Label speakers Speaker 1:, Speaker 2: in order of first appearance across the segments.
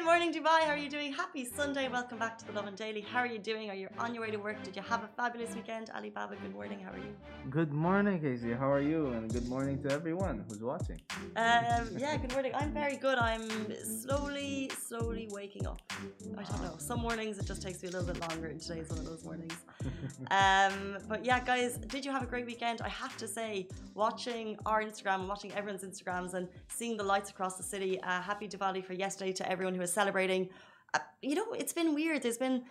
Speaker 1: Good morning, Dubai. How are you doing? Happy Sunday. Welcome back to the Lovin Daily. How are you doing? Are you on your way to work? Did you have a fabulous weekend? Ali Baba, good morning. How are you?
Speaker 2: Good morning, Casey. How are you? And good morning to everyone who's watching.
Speaker 1: Um, yeah, good morning. I'm very good. I'm slowly, slowly waking up. I don't know. Some mornings it just takes me a little bit longer, and today's one of those mornings. Um, but yeah, guys, did you have a great weekend? I have to say, watching our Instagram, watching everyone's Instagrams, and seeing the lights across the city. Uh, happy Diwali for yesterday to everyone who was celebrating. Uh, you know, it's been weird. There's been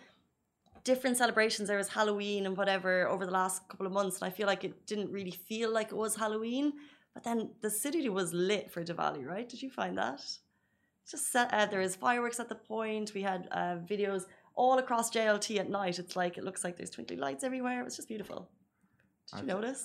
Speaker 1: different celebrations. There was Halloween and whatever over the last couple of months, and I feel like it didn't really feel like it was Halloween. But then the city was lit for Diwali, right? Did you find that? Just set, uh, there was fireworks at the point. We had uh, videos all across JLT at night. It's like it looks like there's twinkly lights everywhere. It was just beautiful. Did you
Speaker 2: I've-
Speaker 1: notice?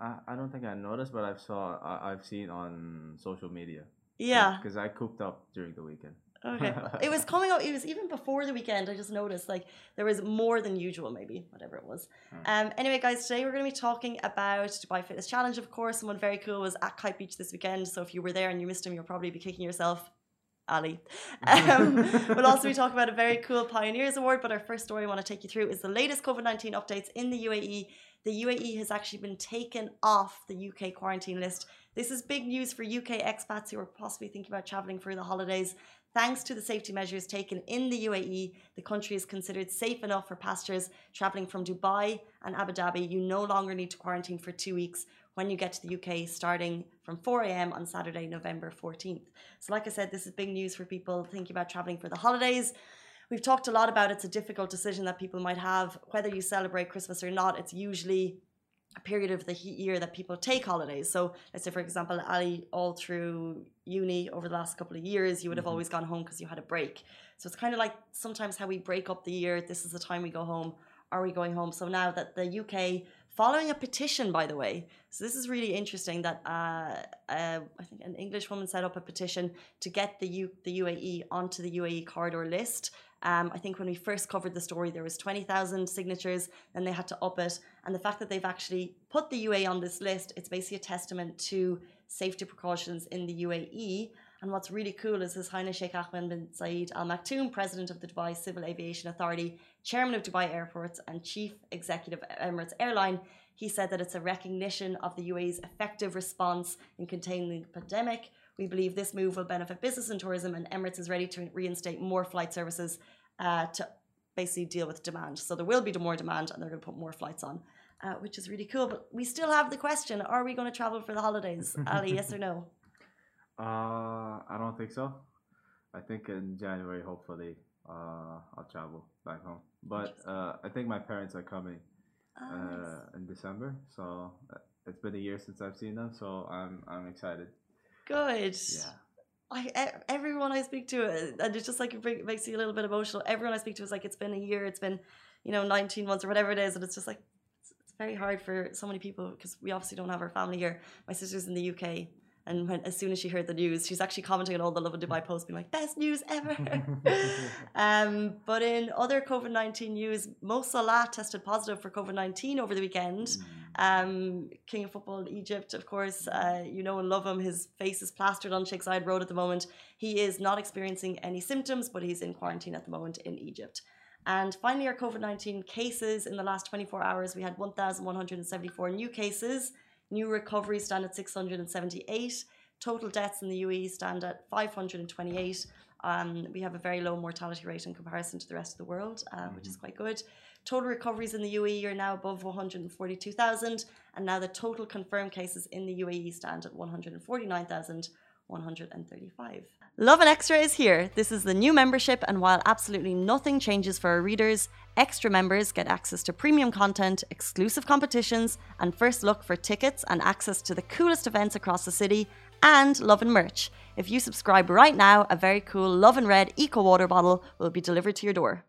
Speaker 2: I, I don't think I noticed, but I've saw I, I've seen on social media.
Speaker 1: Yeah.
Speaker 2: Because I cooped up during the weekend.
Speaker 1: Okay. it was coming out. It was even before the weekend. I just noticed like there was more than usual, maybe whatever it was. Um. Anyway, guys, today we're going to be talking about Dubai Fitness Challenge. Of course, someone very cool was at Kite Beach this weekend. So if you were there and you missed him, you'll probably be kicking yourself. Ali. Um, we'll also be talking about a very cool Pioneers Award. But our first story I want to take you through is the latest COVID 19 updates in the UAE. The UAE has actually been taken off the UK quarantine list. This is big news for UK expats who are possibly thinking about traveling for the holidays. Thanks to the safety measures taken in the UAE, the country is considered safe enough for passengers traveling from Dubai and Abu Dhabi. You no longer need to quarantine for two weeks when you get to the UK, starting from 4 a.m. on Saturday, November 14th. So, like I said, this is big news for people thinking about traveling for the holidays. We've talked a lot about it's a difficult decision that people might have, whether you celebrate Christmas or not. It's usually period of the year that people take holidays. So, let's say, for example, Ali, all through uni over the last couple of years, you would have
Speaker 2: Mhm.
Speaker 1: always gone home because you had a break. So, it's kind of like sometimes how we break up the year. This is the time we go home. Are we going home? So, now that the UK, following a petition, by the way, so this is really interesting that uh, uh, I think an English woman set up a petition to get the, U- the UAE onto the UAE corridor list. Um, I think when we first covered the story, there was 20,000 signatures, and they had to up it. And the fact that they've actually put the UAE on this list, it's basically a testament to safety precautions in the UAE. And what's really cool is His Highness Sheikh Ahmed bin Saeed Al Maktoum, President of the Dubai Civil Aviation Authority, Chairman of Dubai Airports, and Chief Executive of Emirates Airline. He said that it's a recognition of the UAE's effective response in containing the pandemic. We believe this move will benefit business and tourism, and Emirates is ready to reinstate more flight services uh, to basically deal with demand. So there will be more demand, and they're going to put more flights on, uh, which is really cool. But we still have the question: Are we going to travel for the holidays, Ali? Yes or no?
Speaker 2: Uh, I don't think so. I think in January, hopefully, uh, I'll travel back home. But uh, I think my parents are coming
Speaker 1: Ah, nice.
Speaker 2: uh, in December, so uh, it's been a year since I've seen them, so I'm I'm excited.
Speaker 1: Good.
Speaker 2: Yeah.
Speaker 1: I everyone I speak to, uh, and it's just like it bring- makes you a little bit emotional. Everyone I speak to is like, it's been a year, it's been, you know, nineteen months or whatever it is, and it's just like, it's, it's very hard for so many people because we obviously don't have our family here. My sister's in the UK, and when as soon as she heard the news, she's actually commenting on all the Lovin Dubai posts, being like, "Best news ever." um, but in other COVID nineteen news, Mo Salah tested positive for COVID nineteen over the weekend.
Speaker 2: Mm.
Speaker 1: Um, King of Football in Egypt, of course, uh, you know and love him. His face is plastered on Sheikh Zayed Road at the moment. He is not experiencing any symptoms, but he's in quarantine at the moment in Egypt. And finally, our COVID 19 cases in the last 24 hours, we had 1,174 new cases. New recoveries stand at 678. Total deaths in the UAE stand at 528. Um, we have a very low mortality rate in comparison to the rest of the world, uh, which is quite good. Total recoveries in the UAE are now above 142,000, and now the total confirmed cases in the UAE stand at 149,135. Lovin Extra is here. This is the new membership, and while absolutely nothing changes for our readers, extra members get access to premium content, exclusive competitions, and first look for tickets and access to the coolest events across the city, and Lovin merch. If you subscribe right now, a very cool Lovin Red Eco Water bottle will be delivered to your door.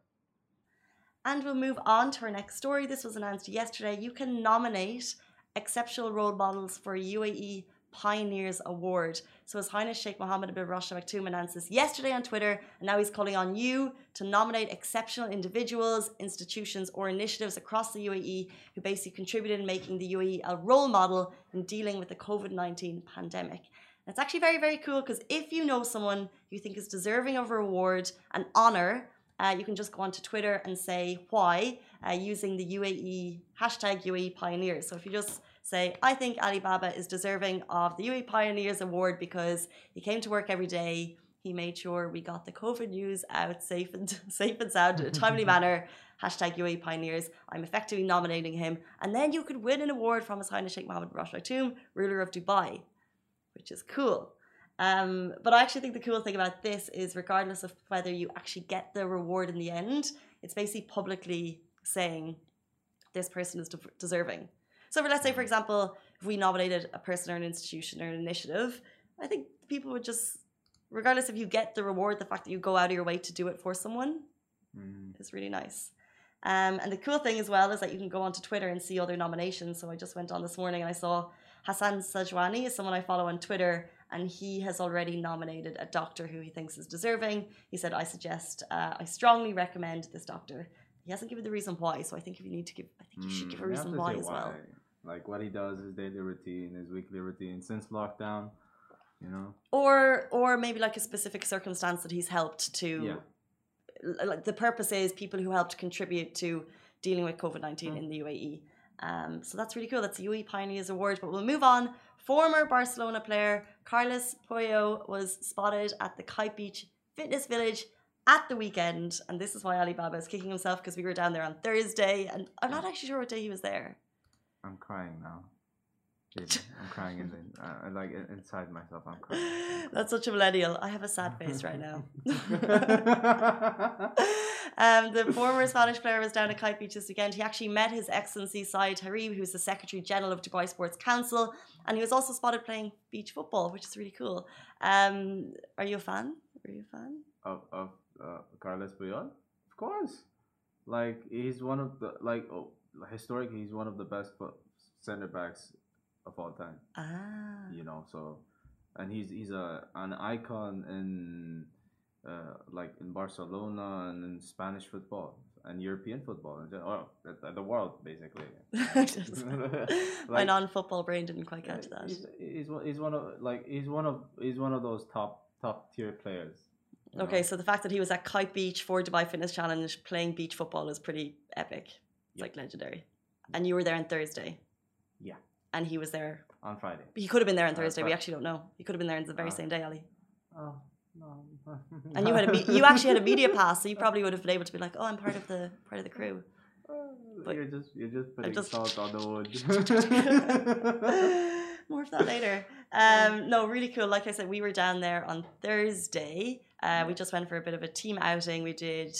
Speaker 1: And we'll move on to our next story. This was announced yesterday. You can nominate exceptional role models for UAE Pioneers Award. So His Highness Sheikh Mohammed bin Rashid Maktoum announced this yesterday on Twitter, and now he's calling on you to nominate exceptional individuals, institutions, or initiatives across the UAE who basically contributed in making the UAE a role model in dealing with the COVID 19 pandemic. And it's actually very, very cool because if you know someone you think is deserving of a reward and honor, uh, you can just go onto Twitter and say why uh, using the UAE hashtag UAE Pioneers. So if you just say, I think Alibaba is deserving of the UAE Pioneers Award because he came to work every day. He made sure we got the COVID news out safe and safe and sound in a timely manner. Hashtag UAE Pioneers. I'm effectively nominating him. And then you could win an award from His Highness Sheikh Mohammed bin Rashid Al Maktoum, ruler of Dubai, which is cool. Um, but I actually think the cool thing about this is, regardless of whether you actually get the reward in the end, it's basically publicly saying this person is de- deserving. So, for, let's say, for example, if we nominated a person or an institution or an initiative, I think people would just, regardless if you get the reward, the fact that you go out of your way to do it for someone
Speaker 2: Mm.
Speaker 1: is really nice. Um, and the cool thing as well is that you can go onto Twitter and see other nominations. So I just went on this morning and I saw Hassan Sajwani is someone I follow on Twitter, and he has already nominated a doctor who he thinks is deserving. He said, "I suggest, uh, I strongly recommend this doctor." He hasn't given the reason why, so I think if you need to give, I think you should
Speaker 2: Mm,
Speaker 1: give a reason
Speaker 2: to
Speaker 1: why as well.
Speaker 2: Like what he does, his daily routine, his weekly routine since lockdown. You know.
Speaker 1: Or, or maybe like a specific circumstance that he's helped to.
Speaker 2: Yeah.
Speaker 1: Like the purpose is people who helped contribute to dealing with COVID nineteen
Speaker 2: Mm.
Speaker 1: in the UAE. Um, so that's really cool. That's the UAE Pioneers Award. But we'll move on. Former Barcelona player Carlos Puyol was spotted at the Kite Beach Fitness Village at the weekend, and this is why Alibaba is kicking himself because we were down there on Thursday, and I'm not actually sure what day he was there.
Speaker 2: I'm crying now. I'm crying in the, uh, like inside myself. I'm crying.
Speaker 1: That's such a millennial. I have a sad face right now. um, the former Spanish player was down at Kite Beach this weekend. He actually met His Excellency Syed Harib, who's the Secretary General of Dubai Sports Council, and he was also spotted playing beach football, which is really cool. Um, are you a fan? Are you a fan?
Speaker 2: of of uh, Carlos Puyol, of course. Like he's one of the like oh, historically he's one of the best center backs of all time.
Speaker 1: Ah,
Speaker 2: You know, so and he's he's a an icon in uh, like in Barcelona and in Spanish football and European football and or the, the world basically.
Speaker 1: my non-football brain didn't quite catch that.
Speaker 2: He's, he's one- he's one of like he's one of he's one of those top top tier players.
Speaker 1: Okay,
Speaker 2: know?
Speaker 1: so the fact that he was at Kite Beach for Dubai Fitness Challenge playing beach football is pretty epic. It's
Speaker 2: Yeah.
Speaker 1: like legendary. And you were there on Thursday.
Speaker 2: Yeah.
Speaker 1: And he was there.
Speaker 2: on Friday.
Speaker 1: He could have been there on
Speaker 2: Uh,
Speaker 1: Thursday. We actually don't know. He could have been there on the very
Speaker 2: Uh,
Speaker 1: same day, Ali.
Speaker 2: Oh no.
Speaker 1: And you had a you actually had a media pass, so you probably would have been able to be like, "Oh, I'm part of the part of the crew." but-
Speaker 2: you're just you're just putting
Speaker 1: just-
Speaker 2: salt on the wood.
Speaker 1: More of that later. Um, no, really cool. Like I said, we were down there on Thursday. Uh, we just went for a bit of a team outing. We did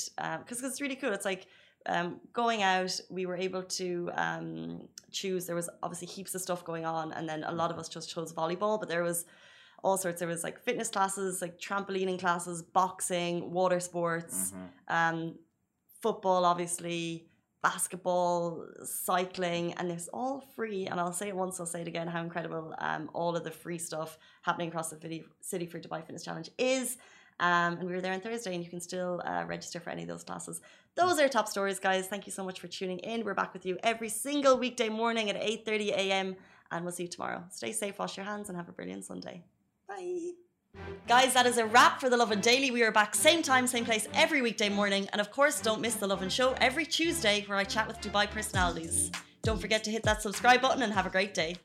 Speaker 1: because it's really cool. It's like um, going out. We were able to um, choose. There was obviously heaps of stuff going on, and then a lot of us just chose volleyball. But there was all sorts. There was like fitness classes, like trampolining classes, boxing, water sports
Speaker 2: Mhm.
Speaker 1: um, football, obviously, basketball, cycling, and it's all free. And I'll say it once, I'll say it again how incredible um, all of the free stuff happening across the city, city for Dubai Fitness Challenge is. Um, and we were there on Thursday, and you can still uh, register for any of those classes. Those are top stories, guys. Thank you so much for tuning in. We're back with you every single weekday morning at 8:30 a.m. And we'll see you tomorrow. Stay safe, wash your hands, and have a brilliant Sunday. Bye. Guys, that is a wrap for The Lovin Daily. We are back same time, same place every weekday morning. And of course, don't miss The Lovin Show every Tuesday where I chat with Dubai personalities. Don't forget to hit that subscribe button and have a great day.